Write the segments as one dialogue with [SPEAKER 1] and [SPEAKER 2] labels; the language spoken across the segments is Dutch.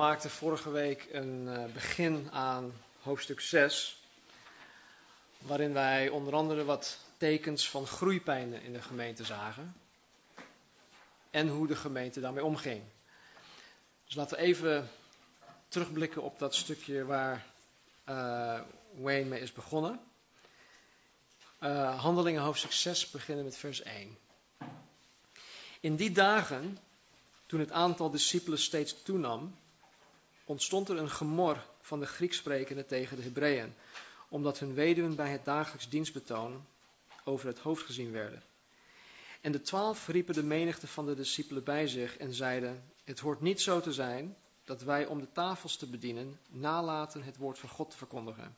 [SPEAKER 1] maakte vorige week een uh, begin aan hoofdstuk 6, waarin wij onder andere wat tekens van groeipijnen in de gemeente zagen en hoe de gemeente daarmee omging. Dus laten we even terugblikken op dat stukje waar uh, Wayne mee is begonnen. Uh, handelingen hoofdstuk 6 beginnen met vers 1. In die dagen, toen het aantal discipelen steeds toenam, ontstond er een gemor van de Grieksprekenden tegen de Hebreeën, omdat hun weduwen bij het dagelijks dienstbetoon over het hoofd gezien werden. En de twaalf riepen de menigte van de discipelen bij zich en zeiden: Het hoort niet zo te zijn dat wij om de tafels te bedienen nalaten het woord van God te verkondigen.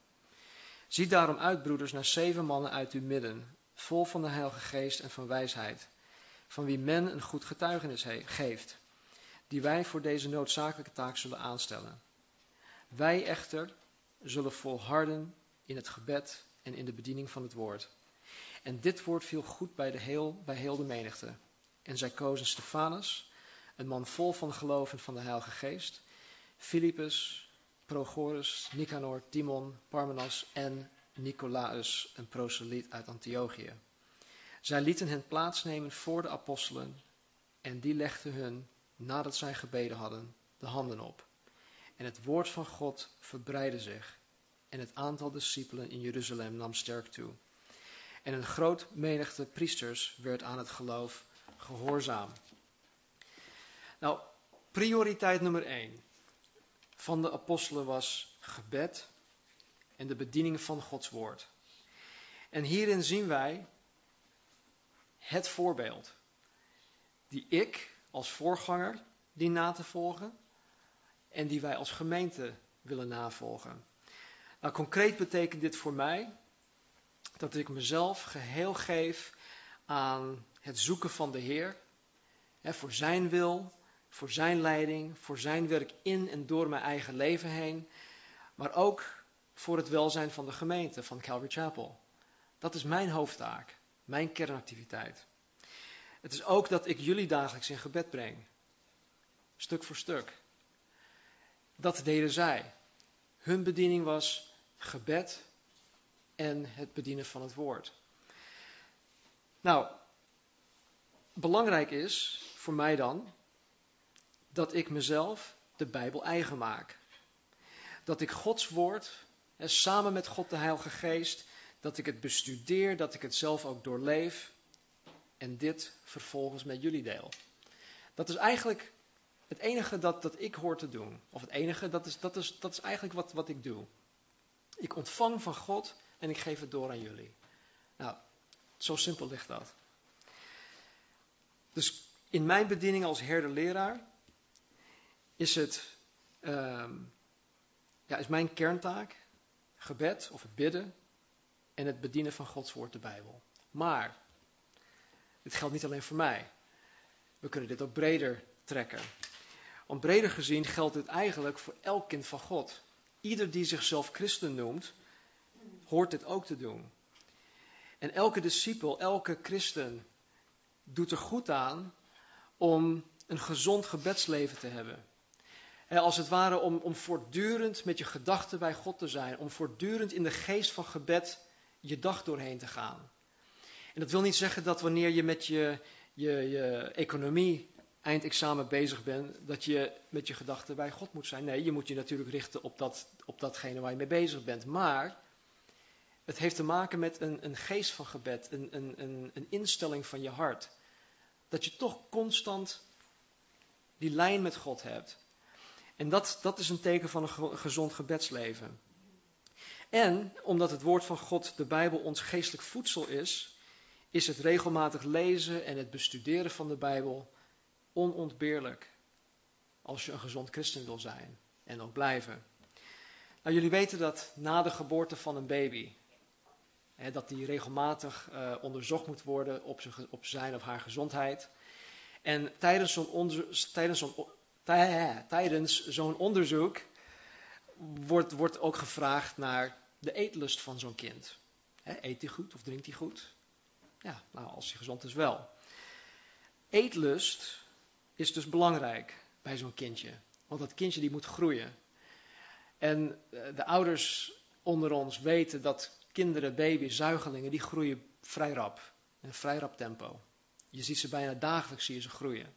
[SPEAKER 1] Zie daarom uit, broeders, naar zeven mannen uit uw midden, vol van de Heilige Geest en van wijsheid, van wie men een goed getuigenis geeft, die wij voor deze noodzakelijke taak zullen aanstellen. Wij echter zullen volharden in het gebed en in de bediening van het woord. En dit woord viel goed bij, de heel, bij heel de menigte. En zij kozen Stefanus, een man vol van geloof en van de Heilige Geest, Philippus, Prochorus, Nicanor, Timon, Parmenas en Nicolaus, een proseliet uit Antiochië. Zij lieten hen plaatsnemen voor de apostelen en die legden hun, nadat zij gebeden hadden, de handen op. En het woord van God verbreidde zich en het aantal discipelen in Jeruzalem nam sterk toe. En een groot menigte priesters werd aan het geloof gehoorzaam. Nou, prioriteit nummer 1 van de apostelen was gebed en de bediening van Gods woord. En hierin zien wij het voorbeeld die ik als voorganger dien na te volgen en die wij als gemeente willen navolgen. Nou, concreet betekent dit voor mij dat ik mezelf geheel geef aan het zoeken van de Heer, hè, voor Zijn wil, voor Zijn leiding, voor Zijn werk in en door mijn eigen leven heen, maar ook voor het welzijn van de gemeente, van Calvary Chapel. Dat is mijn hoofdtaak, mijn kernactiviteit. Het is ook dat ik jullie dagelijks in gebed breng, stuk voor stuk. Dat deden zij. Hun bediening was gebed en het bedienen van het woord. Nou, belangrijk is voor mij dan dat ik mezelf de Bijbel eigen maak. Dat ik Gods woord, en samen met God de Heilige Geest, dat ik het bestudeer, dat ik het zelf ook doorleef en dit vervolgens met jullie deel. Dat is eigenlijk het enige dat, dat ik hoor te doen. Of het enige, dat is, dat is, dat is eigenlijk wat, wat ik doe. Ik ontvang van God en ik geef het door aan jullie. Nou, zo simpel ligt dat. Dus in mijn bediening als herder-leraar is het, ehm, ja, is mijn kerntaak gebed of het bidden en het bedienen van Gods woord, de Bijbel. Maar, dit geldt niet alleen voor mij. We kunnen dit ook breder trekken. Want breder gezien geldt dit eigenlijk voor elk kind van God. Ieder die zichzelf christen noemt, hoort dit ook te doen. En elke discipel, elke christen doet er goed aan om een gezond gebedsleven te hebben. als het ware om, om voortdurend met je gedachten bij God te zijn, om voortdurend in de geest van gebed je dag doorheen te gaan. En dat wil niet zeggen dat wanneer je met je, je, je economie eindexamen bezig bent, dat je met je gedachten bij God moet zijn. Nee, je moet je natuurlijk richten op, dat, op datgene waar je mee bezig bent. Maar het heeft te maken met een, een geest van gebed, een, een, een instelling van je hart. Dat je toch constant die lijn met God hebt. En dat, dat is een teken van een gezond gebedsleven. En omdat het woord van God, de Bijbel, ons geestelijk voedsel is, is het regelmatig lezen en het bestuderen van de Bijbel onontbeerlijk. Als je een gezond christen wil zijn en ook blijven. Nou, jullie weten dat na de geboorte van een baby, hè, dat die regelmatig uh, onderzocht moet worden op zijn, op zijn of haar gezondheid. En tijdens zo'n tijdens onderzoek wordt, wordt ook gevraagd naar de eetlust van zo'n kind. Hè, eet hij goed of drinkt hij goed? Ja, nou, als hij gezond is wel. Eetlust is dus belangrijk bij zo'n kindje. Want dat kindje die moet groeien. En eh, de ouders onder ons weten dat kinderen, baby's, zuigelingen, die groeien vrij rap. In een vrij rap tempo. Je ziet ze bijna dagelijks zie ze groeien.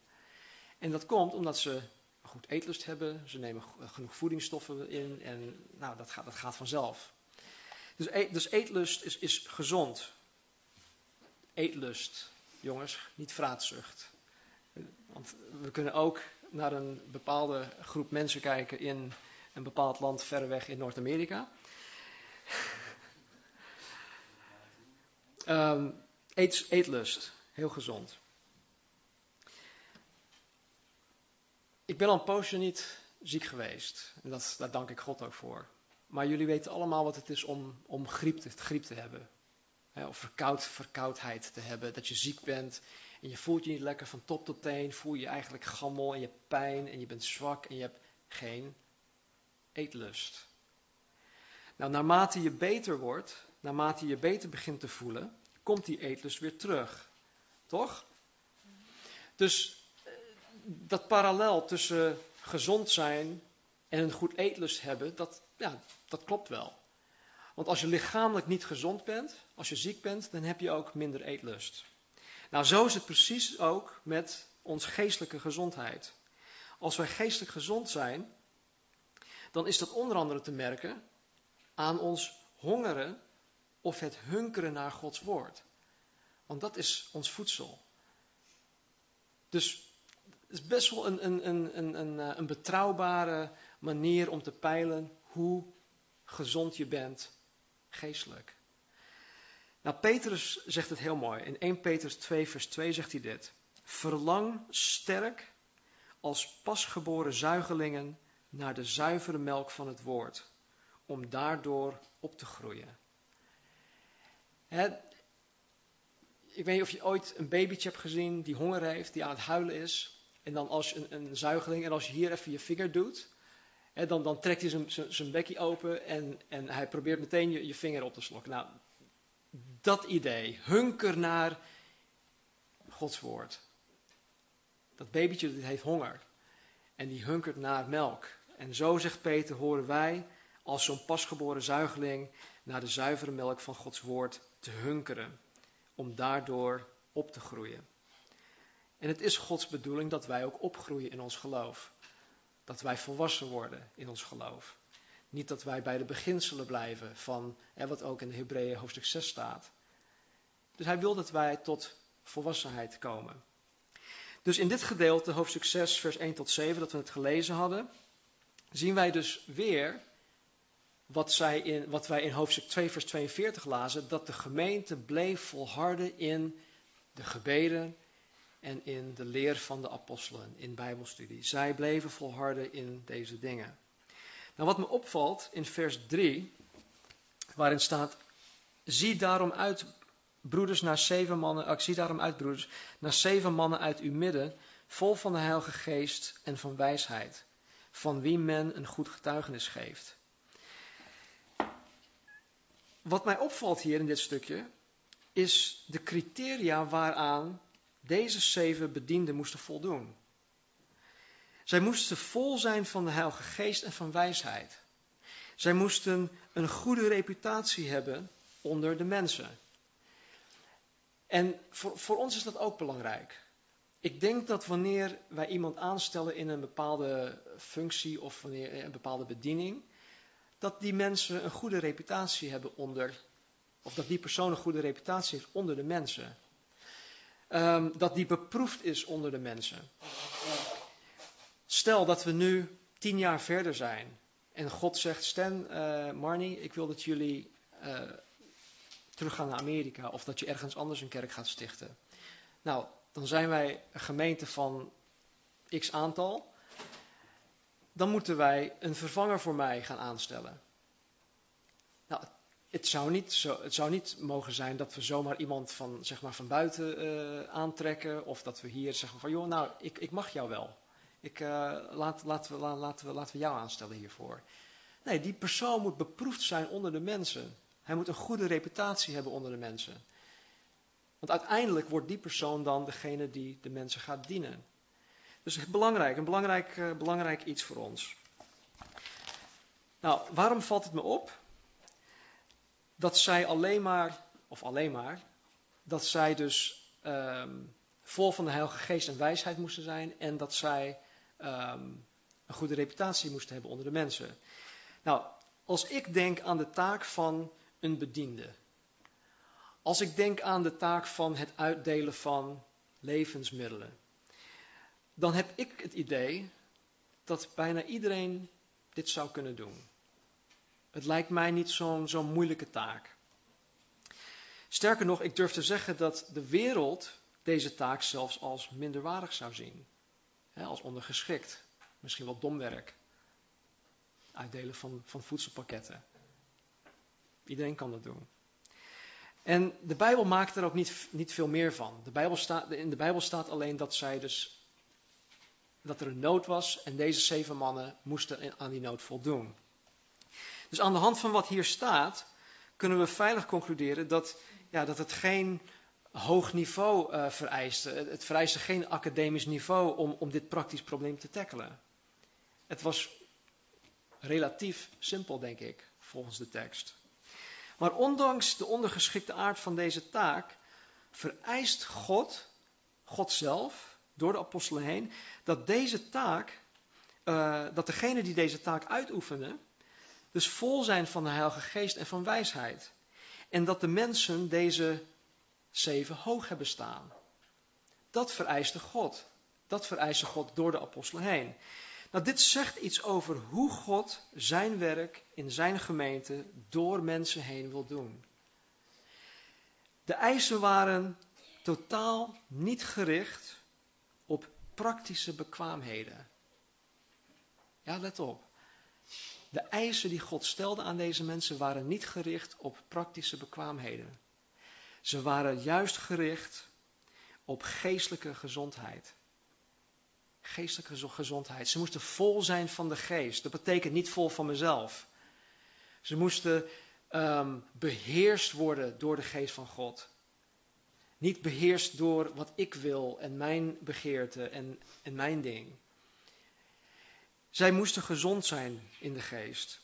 [SPEAKER 1] En dat komt omdat ze goed eetlust hebben, ze nemen genoeg voedingsstoffen in en nou, dat, gaat, gaat vanzelf. Dus, eet, dus eetlust is, is gezond. Eetlust, jongens, niet vraatzucht. Want we kunnen ook naar een bepaalde groep mensen kijken in een bepaald land verder weg in Noord-Amerika. eet, eetlust, heel gezond. Ik ben al een poosje niet ziek geweest. En dat, daar dank ik God ook voor. Maar jullie weten allemaal wat het is om, om griep, te, griep te hebben. Of verkoud, verkoudheid te hebben. Dat je ziek bent en je voelt je niet lekker van top tot teen. Voel je eigenlijk gammel en je hebt pijn en je bent zwak en je hebt geen eetlust. Nou, naarmate je beter wordt, naarmate je beter begint te voelen, komt die eetlust weer terug. Toch? Dus dat parallel tussen gezond zijn en een goed eetlust hebben, dat, ja, dat klopt wel. Want als je lichamelijk niet gezond bent, als je ziek bent, dan heb je ook minder eetlust. Nou, zo is het precies ook met ons geestelijke gezondheid. Als wij geestelijk gezond zijn, dan is dat onder andere te merken aan ons hongeren of het hunkeren naar Gods woord. Want dat is ons voedsel. Dus het is best wel een, een, een, een, een, eh, een betrouwbare manier om te peilen hoe gezond je bent geestelijk. Nou, Petrus zegt het heel mooi. In 1 Petrus 2, vers 2 zegt hij dit. Verlang sterk als pasgeboren zuigelingen naar de zuivere melk van het woord, om daardoor op te groeien. ik weet niet of je ooit een babytje hebt gezien die honger heeft, die aan het huilen is. En dan als een, een zuigeling, en als je hier even je vinger doet, dan, dan trekt hij zijn bekje open en, en hij probeert meteen je, je vinger op te slokken. Nou, dat idee, hunker naar Gods woord. Dat babytje heeft honger en die hunkert naar melk. En zo zegt Peter, horen wij als zo'n pasgeboren zuigeling naar de zuivere melk van Gods woord te hunkeren, om daardoor op te groeien. En het is Gods bedoeling dat wij ook opgroeien in ons geloof. Dat wij volwassen worden in ons geloof. Niet dat wij bij de beginselen blijven van hè, wat ook in de Hebreeën hoofdstuk 6 staat. Dus hij wil dat wij tot volwassenheid komen. Dus in dit gedeelte, hoofdstuk 6, vers 1 tot 7, dat we het gelezen hadden, zien wij dus weer wat, zij in, wat wij in hoofdstuk 2, vers 42 lazen, dat de gemeente bleef volharden in de gebeden en in de leer van de apostelen, in Bijbelstudie. Zij bleven volharden in deze dingen. Nou, wat me opvalt in vers 3, waarin staat: Zie daarom uit, broeders, naar zeven mannen, ik zie daarom uit, broeders, naar zeven mannen uit uw midden, vol van de Heilige Geest en van wijsheid, van wie men een goed getuigenis geeft. Wat mij opvalt hier in dit stukje, is de criteria waaraan deze zeven bedienden moesten voldoen. Zij moesten vol zijn van de Heilige Geest en van wijsheid. Zij moesten een goede reputatie hebben onder de mensen. En voor, voor ons is dat ook belangrijk. Ik denk dat wanneer wij iemand aanstellen in een bepaalde functie of wanneer een bepaalde bediening, dat die mensen een goede reputatie hebben onder, of dat die persoon een goede reputatie heeft onder de mensen. Ehm, dat die beproefd is onder de mensen. Stel dat we nu tien jaar verder zijn en God zegt: Stan, uh, Marnie, ik wil dat jullie uh, teruggaan naar Amerika of dat je ergens anders een kerk gaat stichten. Nou, dan zijn wij een gemeente van x aantal. Dan moeten wij een vervanger voor mij gaan aanstellen. Het zou, niet het zou niet mogen zijn dat we zomaar iemand van, zeg maar, van buiten uh, aantrekken. Of dat we hier zeggen van, joh, nou, ik, ik mag jou wel. Ik, uh, laat, laten, we, laten, we, laten we jou aanstellen hiervoor. Nee, die persoon moet beproefd zijn onder de mensen. Hij moet een goede reputatie hebben onder de mensen. Want uiteindelijk wordt die persoon dan degene die de mensen gaat dienen. Dus belangrijk, een belangrijk, uh, belangrijk iets voor ons. Nou, waarom valt het me op? Dat zij alleen maar, of alleen maar, dat zij dus um, vol van de Heilige Geest en wijsheid moesten zijn en dat zij um, een goede reputatie moesten hebben onder de mensen. Nou, als ik denk aan de taak van een bediende, als ik denk aan de taak van het uitdelen van levensmiddelen, dan heb ik het idee dat bijna iedereen dit zou kunnen doen. Het lijkt mij niet zo'n zo'n moeilijke taak. Sterker nog, ik durf te zeggen dat de wereld deze taak zelfs als minderwaardig zou zien. als ondergeschikt. Misschien wel domwerk. Uitdelen van, van voedselpakketten. Iedereen kan dat doen. En de Bijbel maakt er ook niet, niet veel meer van. De Bijbel staat, in de Bijbel staat alleen dat zij dus dat er een nood was en deze zeven mannen moesten aan die nood voldoen. Dus aan de hand van wat hier staat, kunnen we veilig concluderen dat, ja, dat het geen hoog niveau uh, vereiste. Het vereiste geen academisch niveau om, om dit praktisch probleem te tackelen. Het was relatief simpel, denk ik, volgens de tekst. Maar ondanks de ondergeschikte aard van deze taak, vereist God, God zelf, door de apostelen heen, dat deze taak, uh, dat degene die deze taak uitoefenen, dus vol zijn van de Heilige Geest en van wijsheid. En dat de mensen deze zeven hoog hebben staan. Dat vereiste God. Dat vereiste God door de apostelen heen. Nou, dit zegt iets over hoe God zijn werk in zijn gemeente door mensen heen wil doen. De eisen waren totaal niet gericht op praktische bekwaamheden. Ja, let op. De eisen die God stelde aan deze mensen waren niet gericht op praktische bekwaamheden. Ze waren juist gericht op geestelijke gezondheid. Geestelijke gezondheid. Ze moesten vol zijn van de geest. Dat betekent niet vol van mezelf. Ze moesten um, beheerst worden door de geest van God. Niet beheerst door wat ik wil en mijn begeerte en, en mijn ding. Zij moesten gezond zijn in de geest.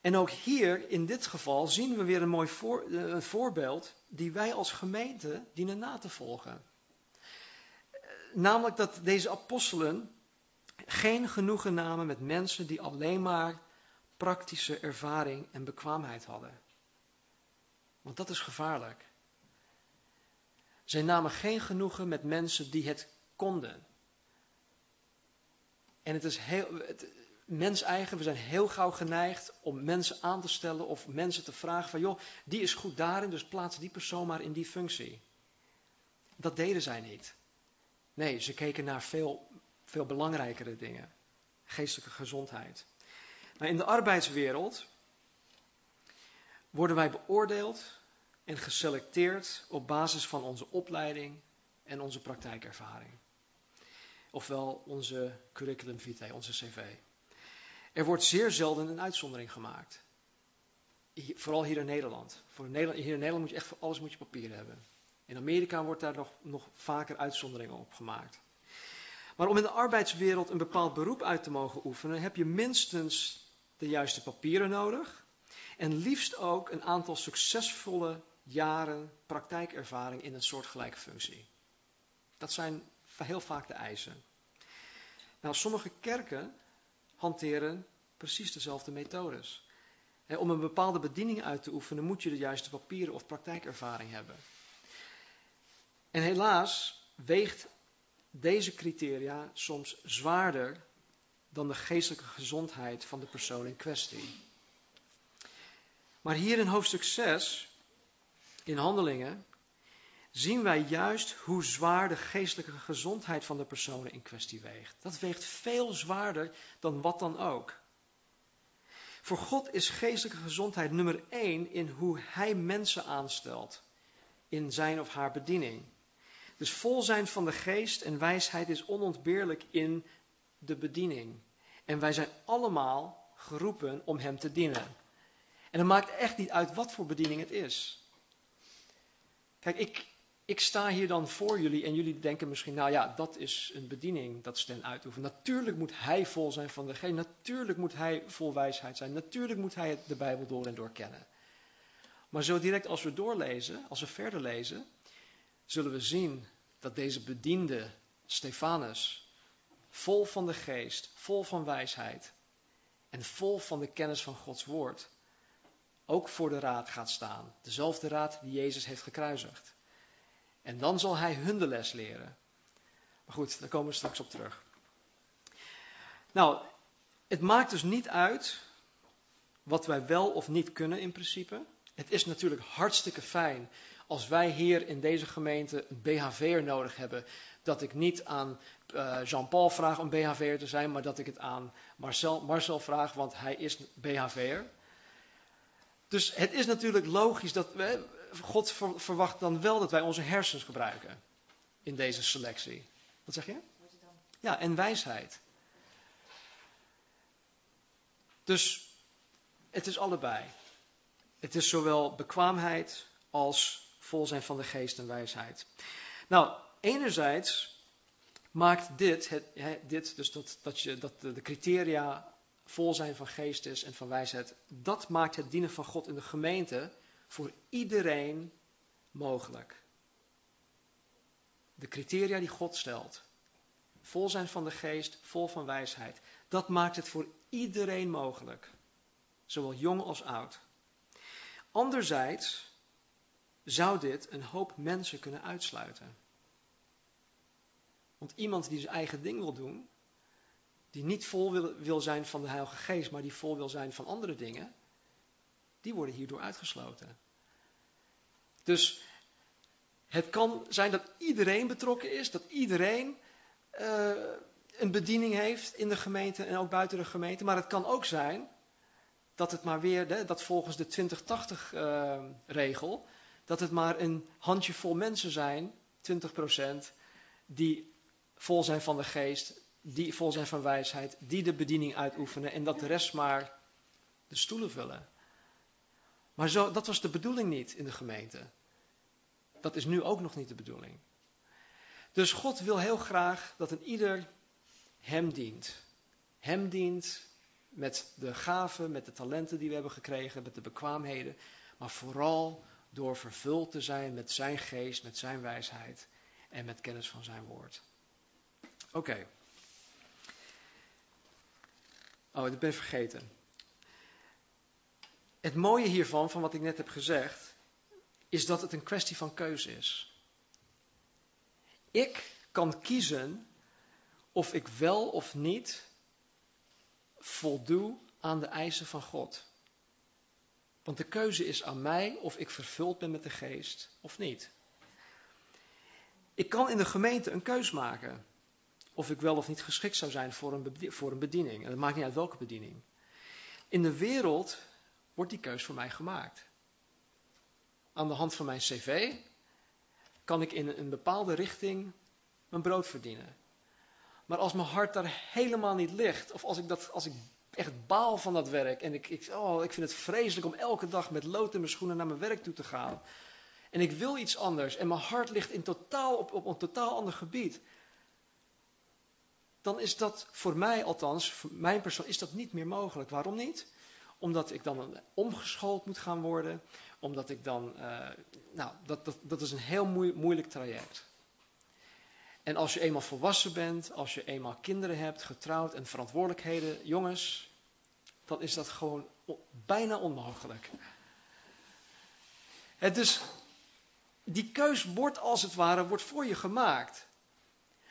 [SPEAKER 1] En ook hier, in dit geval, zien we weer een mooi eh, voorbeeld die wij als gemeente dienen na te volgen. Namelijk dat deze apostelen geen genoegen namen met mensen die alleen maar praktische ervaring en bekwaamheid hadden. Want dat is gevaarlijk. Zij namen geen genoegen met mensen die het konden. En het is heel, mens eigen, we zijn heel gauw geneigd om mensen aan te stellen of mensen te vragen van joh, die is goed daarin, dus plaats die persoon maar in die functie. Dat deden zij niet. Nee, ze keken naar veel, veel belangrijkere dingen. Geestelijke gezondheid. In de arbeidswereld worden wij beoordeeld en geselecteerd op basis van onze opleiding en onze praktijkervaring. Ofwel onze curriculum vitae, onze cv. Er wordt zeer zelden een uitzondering gemaakt. Vooral hier in Nederland. Voor. Hier in Nederland moet je echt voor alles moet je papieren hebben. In Amerika wordt daar nog, nog vaker uitzonderingen op gemaakt. Maar om in de arbeidswereld een bepaald beroep uit te mogen oefenen, heb je minstens de juiste papieren nodig. En liefst ook een aantal succesvolle jaren praktijkervaring in een soortgelijke functie. Dat zijn heel vaak de eisen. Nou, sommige kerken hanteren precies dezelfde methodes. om een bepaalde bediening uit te oefenen moet je de juiste papieren of praktijkervaring hebben. En helaas weegt deze criteria soms zwaarder dan de geestelijke gezondheid van de persoon in kwestie. Maar hier in hoofdstuk 6, in Handelingen, zien wij juist hoe zwaar de geestelijke gezondheid van de personen in kwestie weegt. Dat weegt veel zwaarder dan wat dan ook. Voor God is geestelijke gezondheid nummer één in hoe Hij mensen aanstelt in zijn of haar bediening. Dus vol zijn van de geest en wijsheid is onontbeerlijk in de bediening. En wij zijn allemaal geroepen om Hem te dienen. En het maakt echt niet uit wat voor bediening het is. Kijk, ik, ik sta hier dan voor jullie en jullie denken misschien, nou ja, dat is een bediening dat Sten uitoefent. Natuurlijk moet hij vol zijn van de geest, natuurlijk moet hij vol wijsheid zijn, natuurlijk moet hij de Bijbel door en door kennen. Maar zo direct als we doorlezen, als we verder lezen, zullen we zien dat deze bediende Stefanus, vol van de geest, vol van wijsheid en vol van de kennis van Gods woord, ook voor de raad gaat staan. Dezelfde raad die Jezus heeft gekruisigd. En dan zal hij hun de les leren. Maar goed, daar komen we straks op terug. Nou, het maakt dus niet uit wat wij wel of niet kunnen in principe. Het is natuurlijk hartstikke fijn als wij hier in deze gemeente een BHV'er nodig hebben. Dat ik niet aan uh, Jean-Paul vraag om BHV'er te zijn, maar dat ik het aan Marcel, Marcel vraag, want hij is BHV'er. Dus het is natuurlijk logisch dat we, God verwacht dan wel dat wij onze hersens gebruiken in deze selectie. Wat zeg je? Ja, en wijsheid. Dus het is allebei. Het is zowel bekwaamheid als vol zijn van de geest en wijsheid. Nou, enerzijds maakt dit, dit dus dat, dat, je, dat de criteria vol zijn van geest is en van wijsheid, dat maakt het dienen van God in de gemeente voor iedereen mogelijk. De criteria die God stelt, vol zijn van de geest, vol van wijsheid, dat maakt het voor iedereen mogelijk, zowel jong als oud. Anderzijds zou dit een hoop mensen kunnen uitsluiten. Want iemand die zijn eigen ding wil doen, die niet vol wil, zijn van de Heilige Geest, maar die vol wil zijn van andere dingen, die worden hierdoor uitgesloten. Dus het kan zijn dat iedereen betrokken is, dat iedereen uh, een bediening heeft in de gemeente en ook buiten de gemeente. Maar het kan ook zijn dat het maar weer, dat volgens de 20-80-regel, uh, dat het maar een handjevol mensen zijn, 20%, die vol zijn van de geest, die vol zijn van wijsheid, die de bediening uitoefenen en dat de rest maar de stoelen vullen. Maar zo, dat was de bedoeling niet in de gemeente. Dat is nu ook nog niet de bedoeling. Dus God wil heel graag dat een ieder hem dient. Hem dient met de gaven, met de talenten die we hebben gekregen, met de bekwaamheden. Maar vooral door vervuld te zijn met zijn geest, met zijn wijsheid en met kennis van zijn woord. Oké. Oh, dat ben vergeten. Het mooie hiervan, van wat ik net heb gezegd, is dat het een kwestie van keuze is. Ik kan kiezen of ik wel of niet voldoe aan de eisen van God. Want de keuze is aan mij of ik vervuld ben met de geest of niet. Ik kan in de gemeente een keus maken of ik wel of niet geschikt zou zijn voor een, voor een bediening. En het maakt niet uit welke bediening. In de wereld wordt die keus voor mij gemaakt. Aan de hand van mijn cv kan ik in een bepaalde richting mijn brood verdienen. Maar als mijn hart daar helemaal niet ligt, of als ik, dat, als ik echt baal van dat werk en ik, ik, oh, ik vind het vreselijk om elke dag met lood in mijn schoenen naar mijn werk toe te gaan. En ik wil iets anders en mijn hart ligt in totaal, op, op een totaal ander gebied. Dan is dat voor mij althans, voor mijn persoon, is dat niet meer mogelijk. Waarom niet? Omdat ik dan omgeschoold moet gaan worden. Omdat ik dan, uh, nou, dat, dat, dat is een heel moeilijk traject. En als je eenmaal volwassen bent, als je eenmaal kinderen hebt, getrouwd en verantwoordelijkheden, jongens, dan is dat gewoon bijna onmogelijk. Het dus, die keus wordt als het ware wordt voor je gemaakt.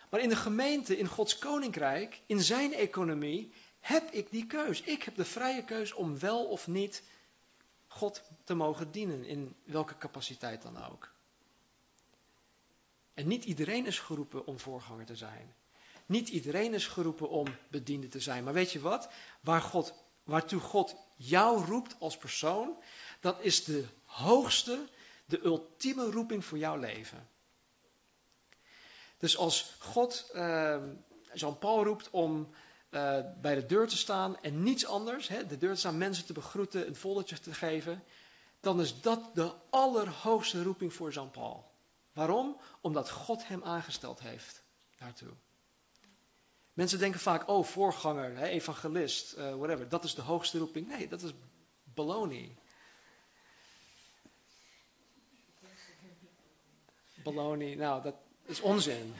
[SPEAKER 1] Maar in de gemeente, in Gods koninkrijk, in zijn economie, heb ik die keus. Ik heb de vrije keus om wel of niet God te mogen dienen, in welke capaciteit dan ook. En niet iedereen is geroepen om voorganger te zijn. Niet iedereen is geroepen om bediende te zijn. Maar weet je wat? Waar God, waartoe God jou roept als persoon, dat is de hoogste, de ultieme roeping voor jouw leven. Dus als God uh, Jean-Paul roept om uh, bij de deur te staan en niets anders, hè, de deur te staan, mensen te begroeten, een foldertje te geven, dan is dat de allerhoogste roeping voor Jean-Paul. Waarom? Omdat God hem aangesteld heeft daartoe. Mensen denken vaak, oh, voorganger, hè, evangelist, uh, whatever, dat is de hoogste roeping. Nee, dat is baloney. Baloney, nou, dat is onzin.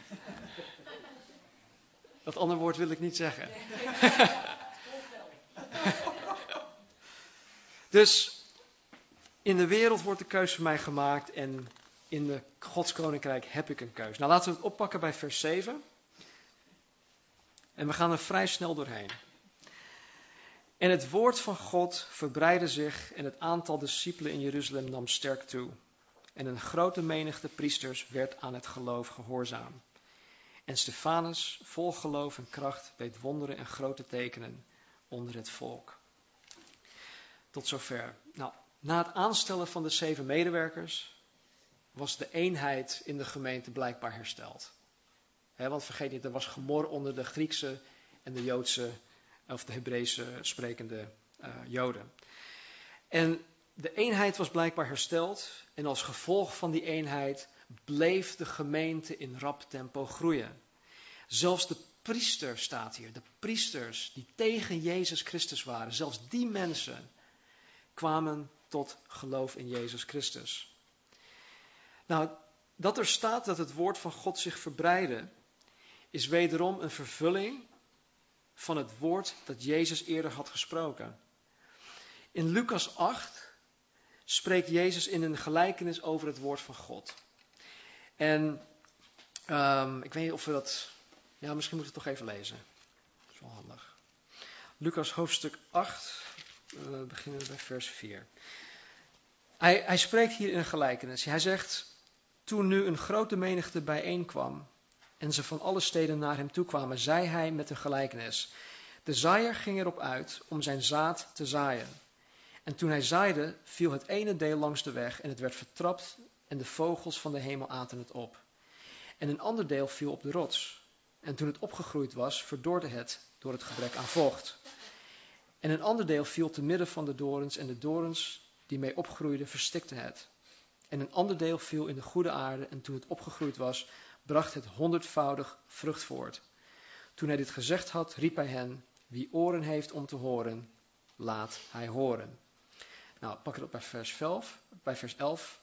[SPEAKER 1] Dat andere woord wil ik niet zeggen. dus in de wereld wordt de keus voor mij gemaakt en in de Gods koninkrijk heb ik een keus. Nou, laten we het oppakken bij vers 7. En we gaan er vrij snel doorheen. En het woord van God verbreidde zich en het aantal discipelen in Jeruzalem nam sterk toe. En een grote menigte priesters werd aan het geloof gehoorzaam. En Stefanus, vol geloof en kracht, deed wonderen en grote tekenen onder het volk. Tot zover. Nou, na het aanstellen van de zeven medewerkers was de eenheid in de gemeente blijkbaar hersteld. want vergeet niet, er was gemor onder de Griekse en de Joodse, of de Hebreeuwse sprekende uh, Joden. En de eenheid was blijkbaar hersteld en als gevolg van die eenheid bleef de gemeente in rap tempo groeien. Zelfs de priester staat hier, de priesters die tegen Jezus Christus waren, zelfs die mensen kwamen tot geloof in Jezus Christus. Nou, dat er staat dat het woord van God zich verbreidde, is wederom een vervulling van het woord dat Jezus eerder had gesproken. In Lucas 8 spreekt Jezus in een gelijkenis over het woord van God. En um, ik weet niet of we dat. Ja, misschien moeten we het toch even lezen. Dat is wel handig. Lucas hoofdstuk 8, we beginnen bij vers 4. Hij, hij spreekt hier in een gelijkenis. Hij zegt: Toen nu een grote menigte bijeenkwam en ze van alle steden naar hem toe kwamen, zei hij met een gelijkenis: De zaaier ging erop uit om zijn zaad te zaaien. En toen hij zaaide, viel het ene deel langs de weg en het werd vertrapt en de vogels van de hemel aten het op. En een ander deel viel op de rots. En toen het opgegroeid was, verdorde het door het gebrek aan vocht. En een ander deel viel te midden van de dorens en de dorens die mee opgroeiden verstikten het. En een ander deel viel in de goede aarde en toen het opgegroeid was, bracht het honderdvoudig vrucht voort. Toen hij dit gezegd had, riep hij hen, wie oren heeft om te horen, laat hij horen. Nou, pak het op bij vers 11. Bij vers 11.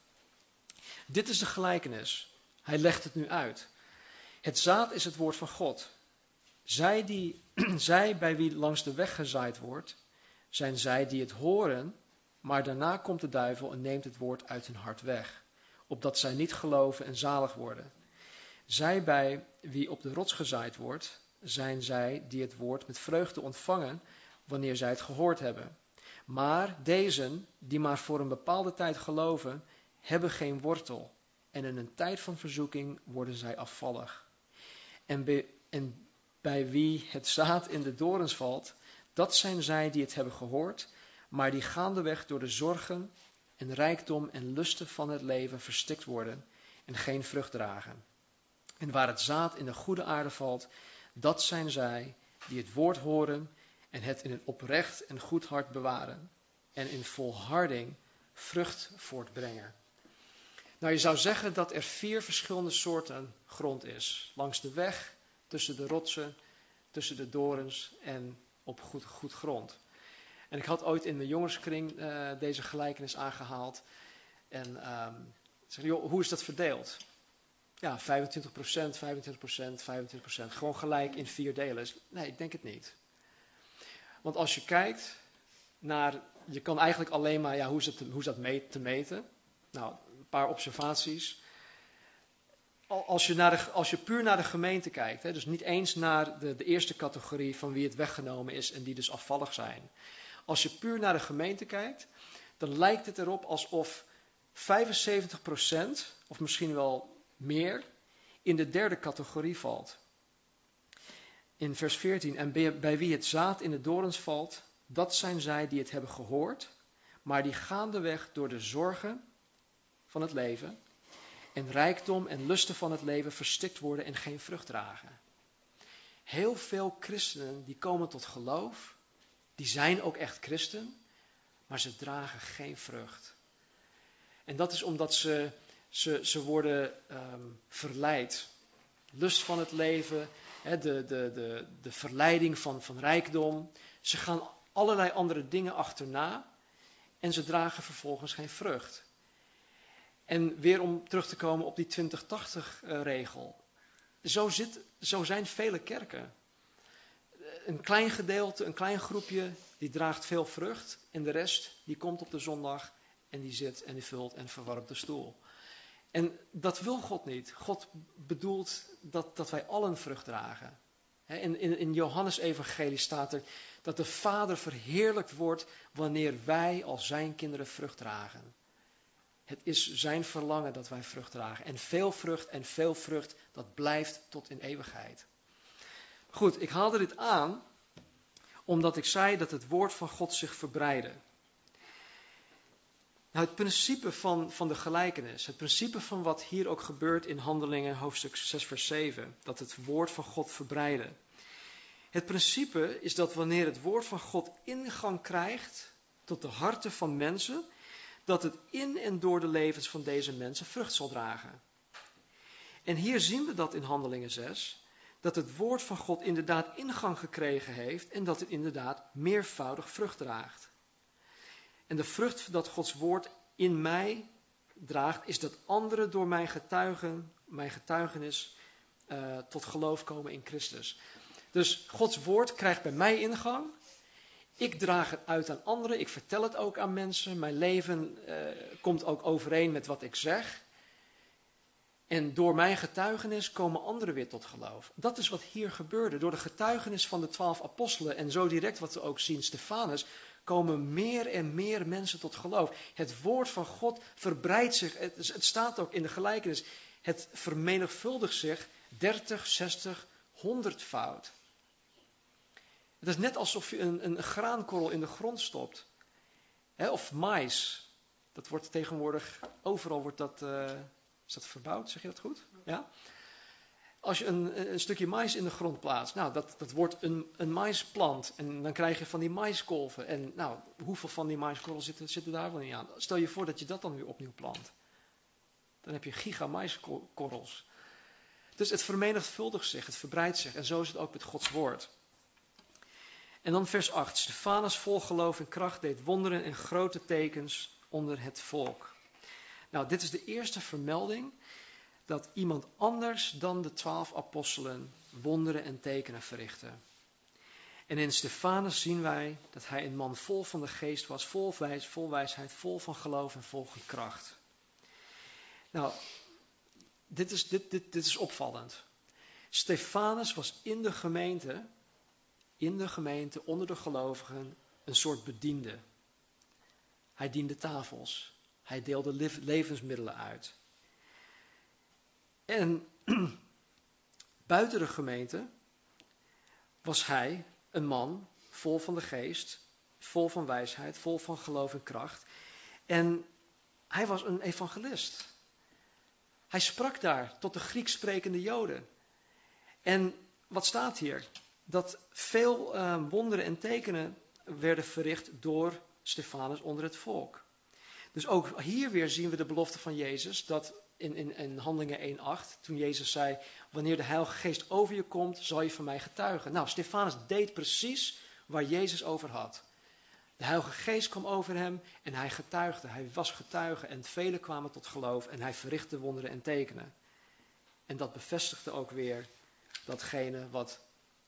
[SPEAKER 1] Dit is de gelijkenis. Hij legt het nu uit. Het zaad is het woord van God. Zij, die, zij bij wie langs de weg gezaaid wordt, zijn zij die het horen, maar daarna komt de duivel en neemt het woord uit hun hart weg, opdat zij niet geloven en zalig worden. Zij bij wie op de rots gezaaid wordt, zijn zij die het woord met vreugde ontvangen wanneer zij het gehoord hebben. Maar deze, die maar voor een bepaalde tijd geloven, hebben geen wortel. En in een tijd van verzoeking worden zij afvallig. En bij, wie het zaad in de dorens valt, dat zijn zij die het hebben gehoord, maar die gaandeweg door de zorgen en rijkdom en lusten van het leven verstikt worden en geen vrucht dragen. En waar het zaad in de goede aarde valt, dat zijn zij die het woord horen en het in een oprecht en goed hart bewaren en in volharding vrucht voortbrengen. Nou, je zou zeggen dat er vier verschillende soorten grond is. Langs de weg, tussen de rotsen, tussen de dorens en op goed, goed grond. En ik had ooit in mijn jongenskring uh, deze gelijkenis aangehaald. En um, zeg, joh, hoe is dat verdeeld? Ja, 25%, 25%, 25%. Gewoon gelijk in vier delen. Nee, ik denk het niet. Want als je kijkt naar, je kan eigenlijk alleen maar, ja, hoe is, het, hoe is dat mee, te meten? Nou, paar observaties. Als je, naar als je puur naar de gemeente kijkt, hè, dus niet eens naar de, de eerste categorie van wie het weggenomen is en die dus afvallig zijn. Als je puur naar de gemeente kijkt, dan lijkt het erop alsof 75% of misschien wel meer in de derde categorie valt in vers 14. En bij wie het zaad in de dorens valt, dat zijn zij die het hebben gehoord, maar die gaandeweg door de zorgen van het leven en rijkdom en lusten van het leven verstikt worden en geen vrucht dragen. Heel veel christenen die komen tot geloof, die zijn ook echt christen, maar ze dragen geen vrucht. En dat is omdat ze Ze, ze worden ehm, verleid. Lust van het leven, de, de, de, de verleiding van, van rijkdom. Ze gaan allerlei andere dingen achterna en ze dragen vervolgens geen vrucht. En weer om terug te komen op die 2080-regel. Eh, zo, zit, zo zijn vele kerken. Een klein gedeelte, een klein groepje, die draagt veel vrucht. En de rest, die komt op de zondag en die zit en die vult en verwarmt de stoel. En dat wil God niet. God bedoelt dat, dat wij allen vrucht dragen. In, in, in Johannes Evangelie staat er dat de Vader verheerlijkt wordt wanneer wij als zijn kinderen vrucht dragen. Het is zijn verlangen dat wij vrucht dragen. En veel vrucht en veel vrucht, dat blijft tot in eeuwigheid. Goed, ik haalde dit aan omdat ik zei dat het woord van God zich verbreidde. Nou, het principe van, van de gelijkenis, het principe van wat hier ook gebeurt in Handelingen hoofdstuk 6 vers 7, dat het woord van God verbreidde. Het principe is dat wanneer het woord van God ingang krijgt tot de harten van mensen, dat het in en door de levens van deze mensen vrucht zal dragen. En hier zien we dat in Handelingen 6, dat het woord van God inderdaad ingang gekregen heeft en dat het inderdaad meervoudig vrucht draagt. En de vrucht dat Gods woord in mij draagt, is dat anderen door mijn, getuigen, mijn getuigenis uh, tot geloof komen in Christus. Dus Gods woord krijgt bij mij ingang. Ik draag het uit aan anderen. Ik vertel het ook aan mensen. Mijn leven uh, komt ook overeen met wat ik zeg. En door mijn getuigenis komen anderen weer tot geloof. Dat is wat hier gebeurde. Door de getuigenis van de twaalf apostelen en zo direct wat we ook zien, Stefanus, komen meer en meer mensen tot geloof. Het woord van God verbreidt zich. Het, het staat ook in de gelijkenis. Het vermenigvuldigt zich 30, 60, 100 fout. Het is net alsof je een, een graankorrel in de grond stopt. of mais. Dat wordt tegenwoordig, overal wordt dat, uh, is dat verbouwd, zeg je dat goed? Ja? Als je een, een, stukje mais in de grond plaatst, nou, dat, dat wordt een, een maisplant. En dan krijg je van die maiskolven. En nou, hoeveel van die maiskorrels zitten, zitten daar wel niet aan? Stel je voor dat je dat dan weer opnieuw plant. Dan heb je giga maiskorrels. Dus het vermenigvuldigt zich, het verbreidt zich. En zo is het ook met Gods woord. En dan vers 8. Stefanus vol geloof en kracht deed wonderen en grote tekens onder het volk. Nou, dit is de eerste vermelding dat iemand anders dan de twaalf apostelen wonderen en tekenen verrichtte. En in Stefanus zien wij dat hij een man vol van de geest was, vol, wijs, vol wijsheid, vol van geloof en vol van kracht. Nou, dit is, dit, dit, dit is opvallend. Stefanus was in de gemeente in de gemeente, onder de gelovigen, een soort bediende. Hij diende tafels. Hij deelde levensmiddelen uit. En buiten de gemeente was hij een man vol van de geest, vol van wijsheid, vol van geloof en kracht. En hij was een evangelist. Hij sprak daar tot de Grieks sprekende Joden. En wat staat hier? Dat veel uh, wonderen en tekenen werden verricht door Stefanus onder het volk. Dus ook hier weer zien we de belofte van Jezus, dat in, in, in Handelingen 1.8, toen Jezus zei, wanneer de Heilige Geest over je komt, zal je van mij getuigen. Nou, Stefanus deed precies waar Jezus over had. De Heilige Geest kwam over hem en hij getuigde, hij was getuige en velen kwamen tot geloof en hij verrichtte wonderen en tekenen. En dat bevestigde ook weer datgene wat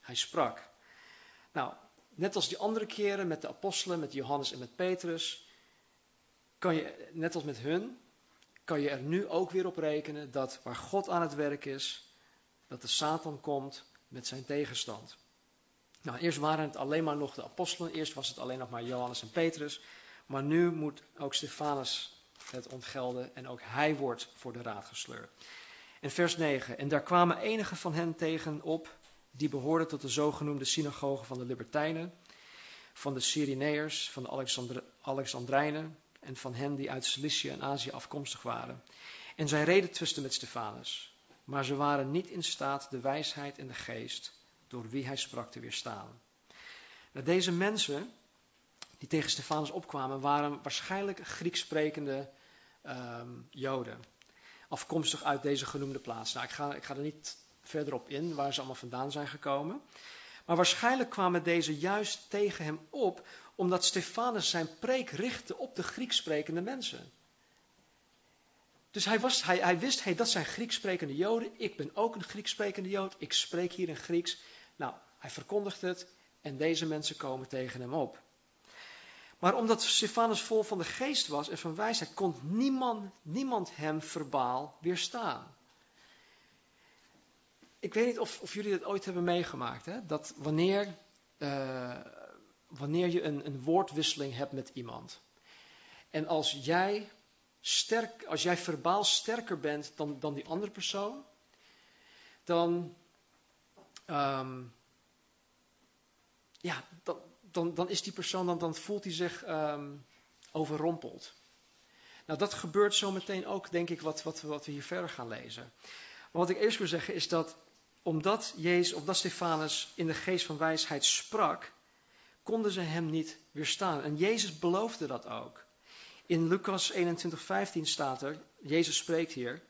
[SPEAKER 1] hij sprak. Nou, net als die andere keren met de apostelen, met Johannes en met Petrus, kan je, net als met hun, kan je er nu ook weer op rekenen dat waar God aan het werk is, dat de Satan komt met zijn tegenstand. Nou, eerst waren het alleen maar nog de apostelen, eerst was het alleen nog maar Johannes en Petrus, maar nu moet ook Stefanus het ontgelden en ook hij wordt voor de raad gesleurd. In vers 9, en daar kwamen enige van hen tegen op die behoorden tot de zogenoemde synagogen van de Libertijnen, van de Cyreneërs, van de Alexandr Alexandrijnen en van hen die uit Cilicië en Azië afkomstig waren. En zij reden twisten met Stefanus, maar ze waren niet in staat de wijsheid en de geest door wie hij sprak te weerstaan. Nou, deze mensen die tegen Stefanus opkwamen, waren waarschijnlijk Grieks sprekende um, Joden. afkomstig uit deze genoemde plaats. Nou, ik ga, ik ga er niet verder op in waar ze allemaal vandaan zijn gekomen. Maar waarschijnlijk kwamen deze juist tegen hem op, omdat Stefanus zijn preek richtte op de Grieks sprekende mensen. Dus hij, was, hij, hij wist, hey, dat zijn Grieks sprekende Joden, ik ben ook een Grieks sprekende Jood, ik spreek hier in Grieks. Nou, hij verkondigt het en deze mensen komen tegen hem op. Maar omdat Stefanus vol van de geest was en van wijsheid, kon niemand, niemand hem verbaal weerstaan. Ik weet niet of, of jullie dat ooit hebben meegemaakt. Hè? Dat wanneer, uh, wanneer je een, een woordwisseling hebt met iemand. En als jij, sterk, als jij verbaal sterker bent dan, dan die andere persoon. Dan, um, ja, dan, dan, dan is die persoon, dan, dan voelt hij zich um, overrompeld. Nou, dat gebeurt zo meteen ook, denk ik, wat, wat, wat we hier verder gaan lezen. Maar wat ik eerst wil zeggen is dat omdat Jezus, omdat Stefanus in de geest van wijsheid sprak, konden ze hem niet weerstaan. En Jezus beloofde dat ook. In Lucas 21:15 staat er, Jezus spreekt hier,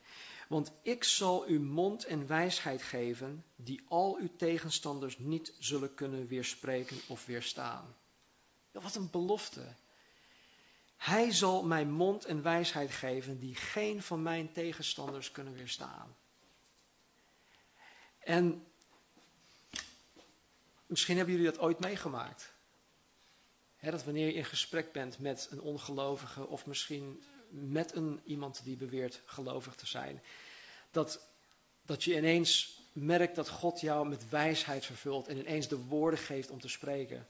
[SPEAKER 1] want ik zal u mond en wijsheid geven, die al uw tegenstanders niet zullen kunnen weerspreken of weerstaan. Wat een belofte. Hij zal mij mond en wijsheid geven, die geen van mijn tegenstanders kunnen weerstaan. En misschien hebben jullie dat ooit meegemaakt. dat wanneer je in gesprek bent met een ongelovige of misschien met een, iemand die beweert gelovig te zijn, dat, dat je ineens merkt dat God jou met wijsheid vervult en ineens de woorden geeft om te spreken.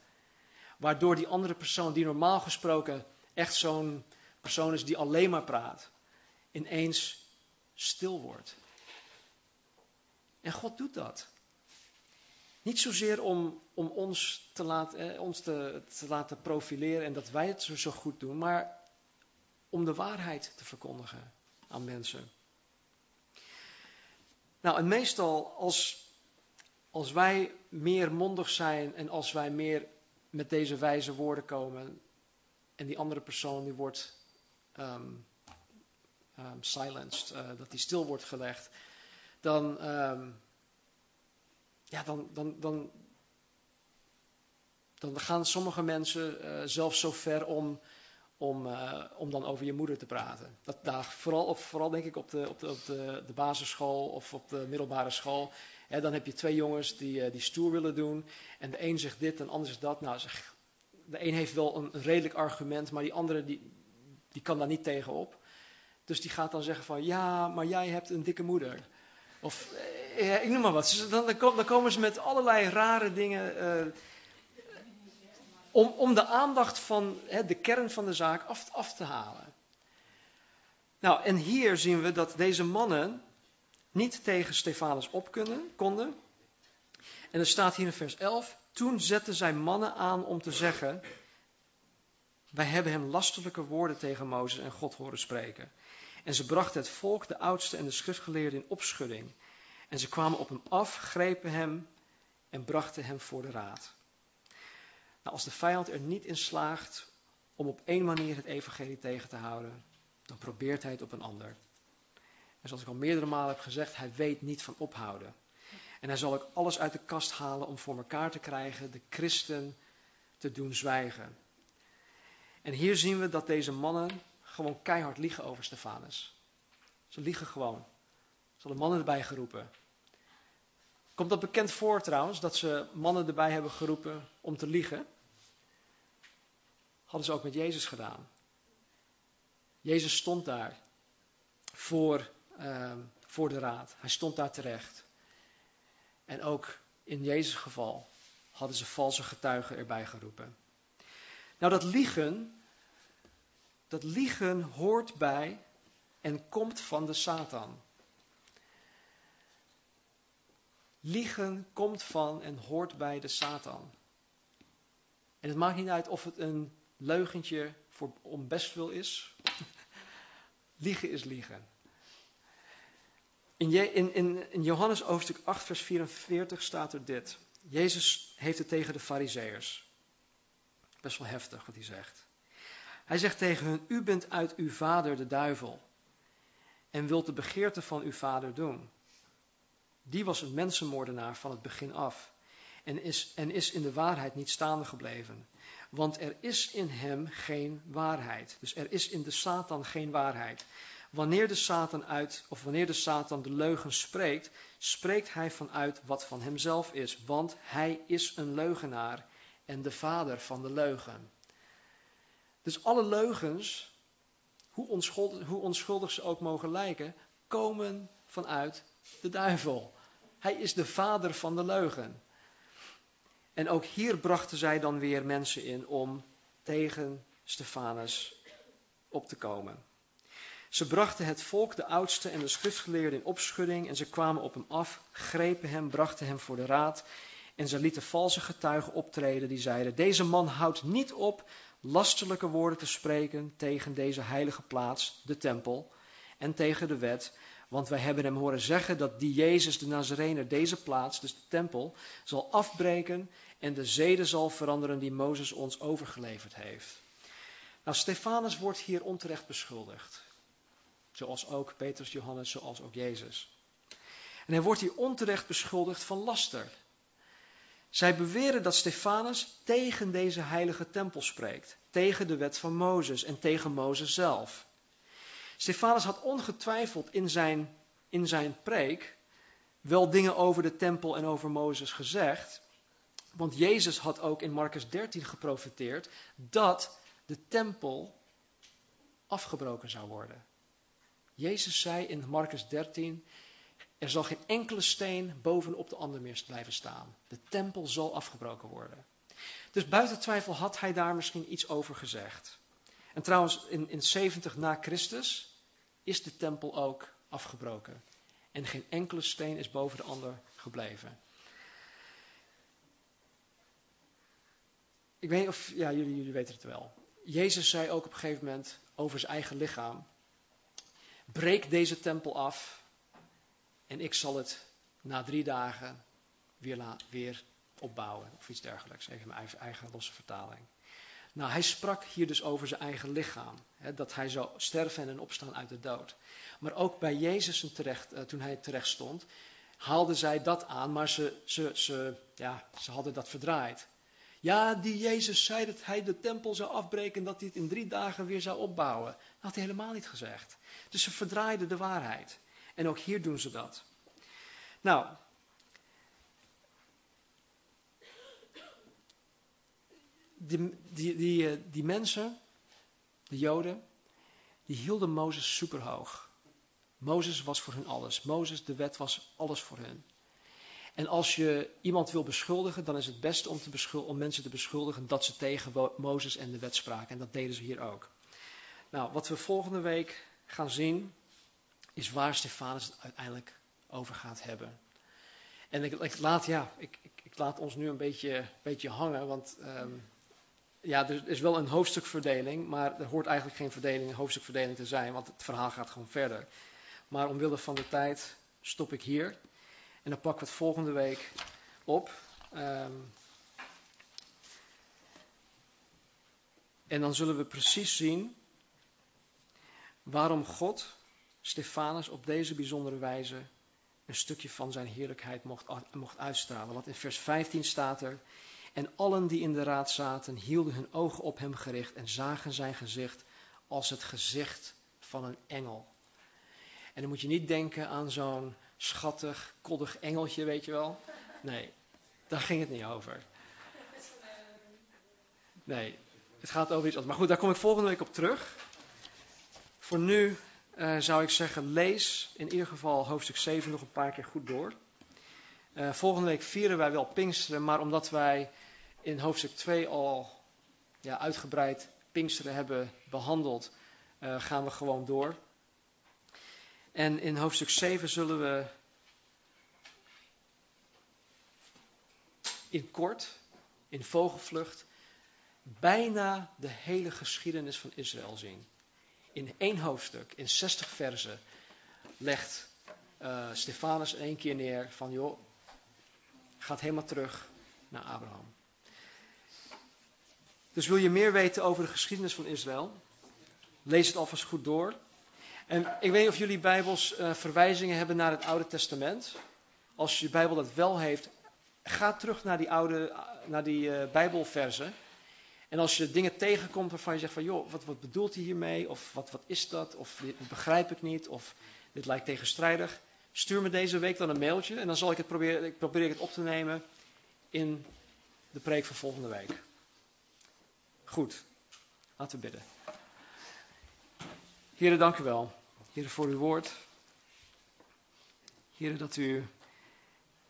[SPEAKER 1] Waardoor die andere persoon, die normaal gesproken echt zo'n persoon is die alleen maar praat, ineens stil wordt. En God doet dat. Niet zozeer om, om ons, te, laten, eh, ons te, te laten profileren en dat wij het zo, zo goed doen, maar om de waarheid te verkondigen aan mensen. Nou, en meestal als, als wij meer mondig zijn en als wij meer met deze wijze woorden komen en die andere persoon die wordt um, um, silenced, uh, dat die stil wordt gelegd, dan, um, ja, dan, dan, dan, dan gaan sommige mensen uh, zelfs zo ver om, om, uh, om dan over je moeder te praten. Dat, daar, vooral, of, vooral denk ik op, de, op, de, op de, basisschool of op de middelbare school. Hè, dan heb je twee jongens die, uh, die stoer willen doen. En de een zegt dit en de ander zegt dat. Nou, de een heeft wel een, een redelijk argument, maar die andere die, die kan daar niet tegenop. Dus die gaat dan zeggen van ja, maar jij hebt een dikke moeder. Of eh, ik noem maar wat. Dus dan, dan, komen ze met allerlei rare dingen. Uh, om, om de aandacht van hè, de kern van de zaak af, af te halen. Nou, en hier zien we dat deze mannen niet tegen Stefanus op kunnen, konden. En er staat hier in vers 11: Toen zetten zij mannen aan om te zeggen: Wij hebben hem lastelijke woorden tegen Mozes en God horen spreken. En ze brachten het volk, de oudsten en de schriftgeleerden in opschudding. En ze kwamen op hem af, grepen hem en brachten hem voor de raad. Nou, als de vijand er niet in slaagt om op één manier het evangelie tegen te houden, dan probeert hij het op een ander. En zoals ik al meerdere malen heb gezegd, hij weet niet van ophouden. En hij zal ook alles uit de kast halen om voor elkaar te krijgen de christen te doen zwijgen. En hier zien we dat deze mannen gewoon keihard liegen over Stefanus. Ze liegen gewoon. Ze hadden mannen erbij geroepen. Komt dat bekend voor trouwens, dat ze mannen erbij hebben geroepen om te liegen? Hadden ze ook met Jezus gedaan. Jezus stond daar voor, uh, voor de raad. Hij stond daar terecht. En ook in Jezus' geval hadden ze valse getuigen erbij geroepen. Nou, dat liegen, dat liegen hoort bij en komt van de Satan. Liegen komt van en hoort bij de Satan. En het maakt niet uit of het een leugentje voor, om bestwil is. liegen is liegen. In, in, in, in Johannes hoofdstuk 8, vers 44 staat er dit. Jezus heeft het tegen de Fariseërs. Best wel heftig wat hij zegt. Hij zegt tegen hen: U bent uit uw vader de duivel. en wilt de begeerte van uw vader doen. Die was een mensenmoordenaar van het begin af en is, en is in de waarheid niet staande gebleven. Want er is in hem geen waarheid. Dus er is in de Satan geen waarheid. Wanneer de Satan uit, of wanneer de Satan de leugen spreekt, spreekt hij vanuit wat van hemzelf is. Want hij is een leugenaar en de vader van de leugen. Dus alle leugens, hoe onschuldig, hoe ze ook mogen lijken, komen vanuit de duivel. Hij is de vader van de leugen. En ook hier brachten zij dan weer mensen in om tegen Stefanus op te komen. Ze brachten het volk, de oudste en de schriftgeleerden in opschudding en ze kwamen op hem af, grepen hem, brachten hem voor de raad en ze lieten valse getuigen optreden die zeiden, deze man houdt niet op lasterlijke woorden te spreken tegen deze heilige plaats, de tempel, en tegen de wet, want wij hebben hem horen zeggen dat die Jezus de Nazarener deze plaats, dus de tempel, zal afbreken en de zeden zal veranderen die Mozes ons overgeleverd heeft. Nou, Stefanus wordt hier onterecht beschuldigd. Zoals ook Petrus, Johannes, zoals ook Jezus. En hij wordt hier onterecht beschuldigd van laster. Zij beweren dat Stefanus tegen deze heilige tempel spreekt, tegen de wet van Mozes en tegen Mozes zelf. Stefanus had ongetwijfeld in zijn, in zijn preek wel dingen over de tempel en over Mozes gezegd, want Jezus had ook in Marcus 13 geprofiteerd dat de tempel afgebroken zou worden. Jezus zei in Marcus 13, er zal geen enkele steen bovenop de ander meer blijven staan. De tempel zal afgebroken worden. Dus buiten twijfel had hij daar misschien iets over gezegd. En trouwens, in, in 70 na Christus is de tempel ook afgebroken. En geen enkele steen is boven de ander gebleven. Ik weet niet of, ja, jullie, jullie weten het wel. Jezus zei ook op een gegeven moment over zijn eigen lichaam: Breek deze tempel af en ik zal het na drie dagen weer, weer opbouwen. Of iets dergelijks, even mijn eigen, losse vertaling. Nou, hij sprak hier dus over zijn eigen lichaam. Hè, dat hij zou sterven en opstaan uit de dood. Maar ook bij Jezus terecht, uh, toen hij terecht stond, haalden zij dat aan, maar ze, ze, ze, ja, ze hadden dat verdraaid. Ja, die Jezus zei dat hij de tempel zou afbreken en dat hij het in drie dagen weer zou opbouwen. Dat had hij helemaal niet gezegd. Dus ze verdraaiden de waarheid. En ook hier doen ze dat. Nou, die, eh, die mensen, de Joden, die hielden Mozes superhoog. Mozes was voor hun alles. Mozes, de wet was alles voor hen. En als je iemand wil beschuldigen, dan is het beste om, om mensen te beschuldigen dat ze tegen Mozes en de wet spraken. En dat deden ze hier ook. Nou, wat we volgende week gaan zien, is waar Stefanus het uiteindelijk over gaat hebben. En ik, laat, ja, ik, ik, laat ons nu een beetje, beetje hangen, want um, ja, er is wel een hoofdstukverdeling, maar er hoort eigenlijk geen verdeling, hoofdstukverdeling te zijn, want het verhaal gaat gewoon verder. Maar omwille van de tijd stop ik hier. En dan pakken we het volgende week op. Um, en dan zullen we precies zien waarom God Stefanus op deze bijzondere wijze een stukje van zijn heerlijkheid mocht, mocht uitstralen. Want in vers 15 staat er, en allen die in de raad zaten hielden hun ogen op hem gericht en zagen zijn gezicht als het gezicht van een engel. En dan moet je niet denken aan zo'n schattig, koddig engeltje, weet je wel. Nee, daar ging het niet over. Nee, het gaat over iets anders. Maar goed, daar kom ik volgende week op terug. Voor nu uh, zou ik zeggen, lees in ieder geval hoofdstuk 7 nog een paar keer goed door. Uh, volgende week vieren wij wel Pinksteren, maar omdat wij in hoofdstuk 2 al ja, uitgebreid Pinksteren hebben behandeld, uh, gaan we gewoon door. En in hoofdstuk 7 zullen we in kort, in vogelvlucht, bijna de hele geschiedenis van Israël zien. In één hoofdstuk, in 60 versen, legt uh, Stefanus één keer neer van, joh, gaat helemaal terug naar Abraham. Dus wil je meer weten over de geschiedenis van Israël? Lees het alvast goed door. En ik weet niet of jullie Bijbels uh, verwijzingen hebben naar het Oude Testament. Als je Bijbel dat wel heeft, ga terug naar die oude, naar die uh, Bijbelversen. En als je dingen tegenkomt waarvan je zegt van, joh, wat, wat bedoelt hij hiermee? Of wat, wat is dat? Of dit begrijp ik niet? Of dit lijkt tegenstrijdig. Stuur me deze week dan een mailtje en dan zal ik het proberen, ik probeer het op te nemen in de preek van volgende week. Goed, laten we bidden. Heren, dank u wel. Heren, voor uw woord. Heren, dat u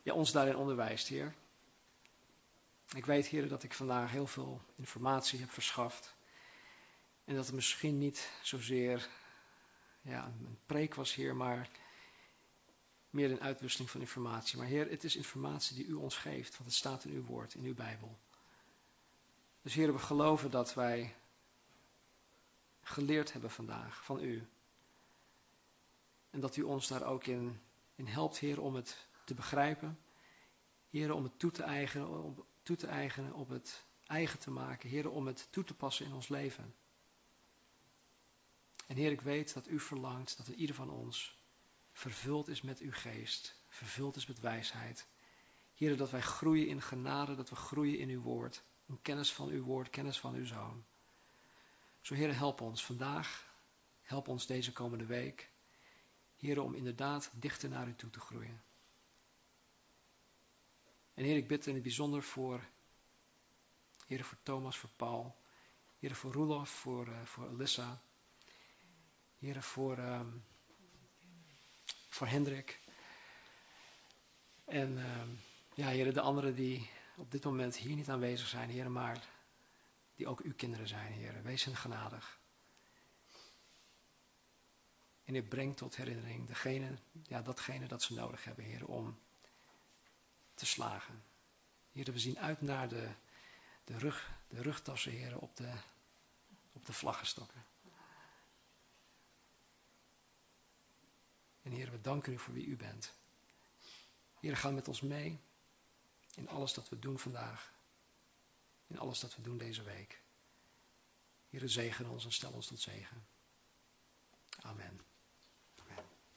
[SPEAKER 1] ja, ons daarin onderwijst, Heer. Ik weet, Heren, dat ik vandaag heel veel informatie heb verschaft. En dat het misschien niet zozeer ja, een preek was, Heer, maar meer een uitwisseling van informatie. Maar Heer, het is informatie die u ons geeft, want het staat in uw woord, in uw Bijbel. Dus Heer, we geloven dat wij geleerd hebben vandaag van u. En dat u ons daar ook in, in helpt, Heer, om het te begrijpen. Heer, om het toe te eigenen, om toe te eigenen, op het eigen te maken. Heer, om het toe te passen in ons leven. En Heer, ik weet dat u verlangt dat ieder van ons vervuld is met uw geest, vervuld is met wijsheid. Heer, dat wij groeien in genade, dat we groeien in uw woord, in kennis van uw woord, kennis van uw zoon. Zo Heer, help ons vandaag, help ons deze komende week. Heer, om inderdaad dichter naar u toe te groeien. En Heer, ik bid in het bijzonder voor, Heer, voor Thomas, voor Paul, Heer, voor Roelof, voor, uh, voor Alyssa, Heer, voor, um, voor Hendrik. En um, ja, Heer, de anderen die op dit moment hier niet aanwezig zijn, Heer, maar die ook uw kinderen zijn, Heer. Wees hen genadig. En Heer, breng tot herinnering degene, ja, datgene dat ze nodig hebben, Heer, om te slagen. Heer, we zien uit naar de, de, rug, de rugtassen, Heer, op de, op de vlaggenstokken. En Heer, we danken u voor wie u bent. Heer, ga met ons mee in alles dat we doen vandaag. In alles dat we doen deze week. Heer, zegen ons en stel ons tot zegen. Amen.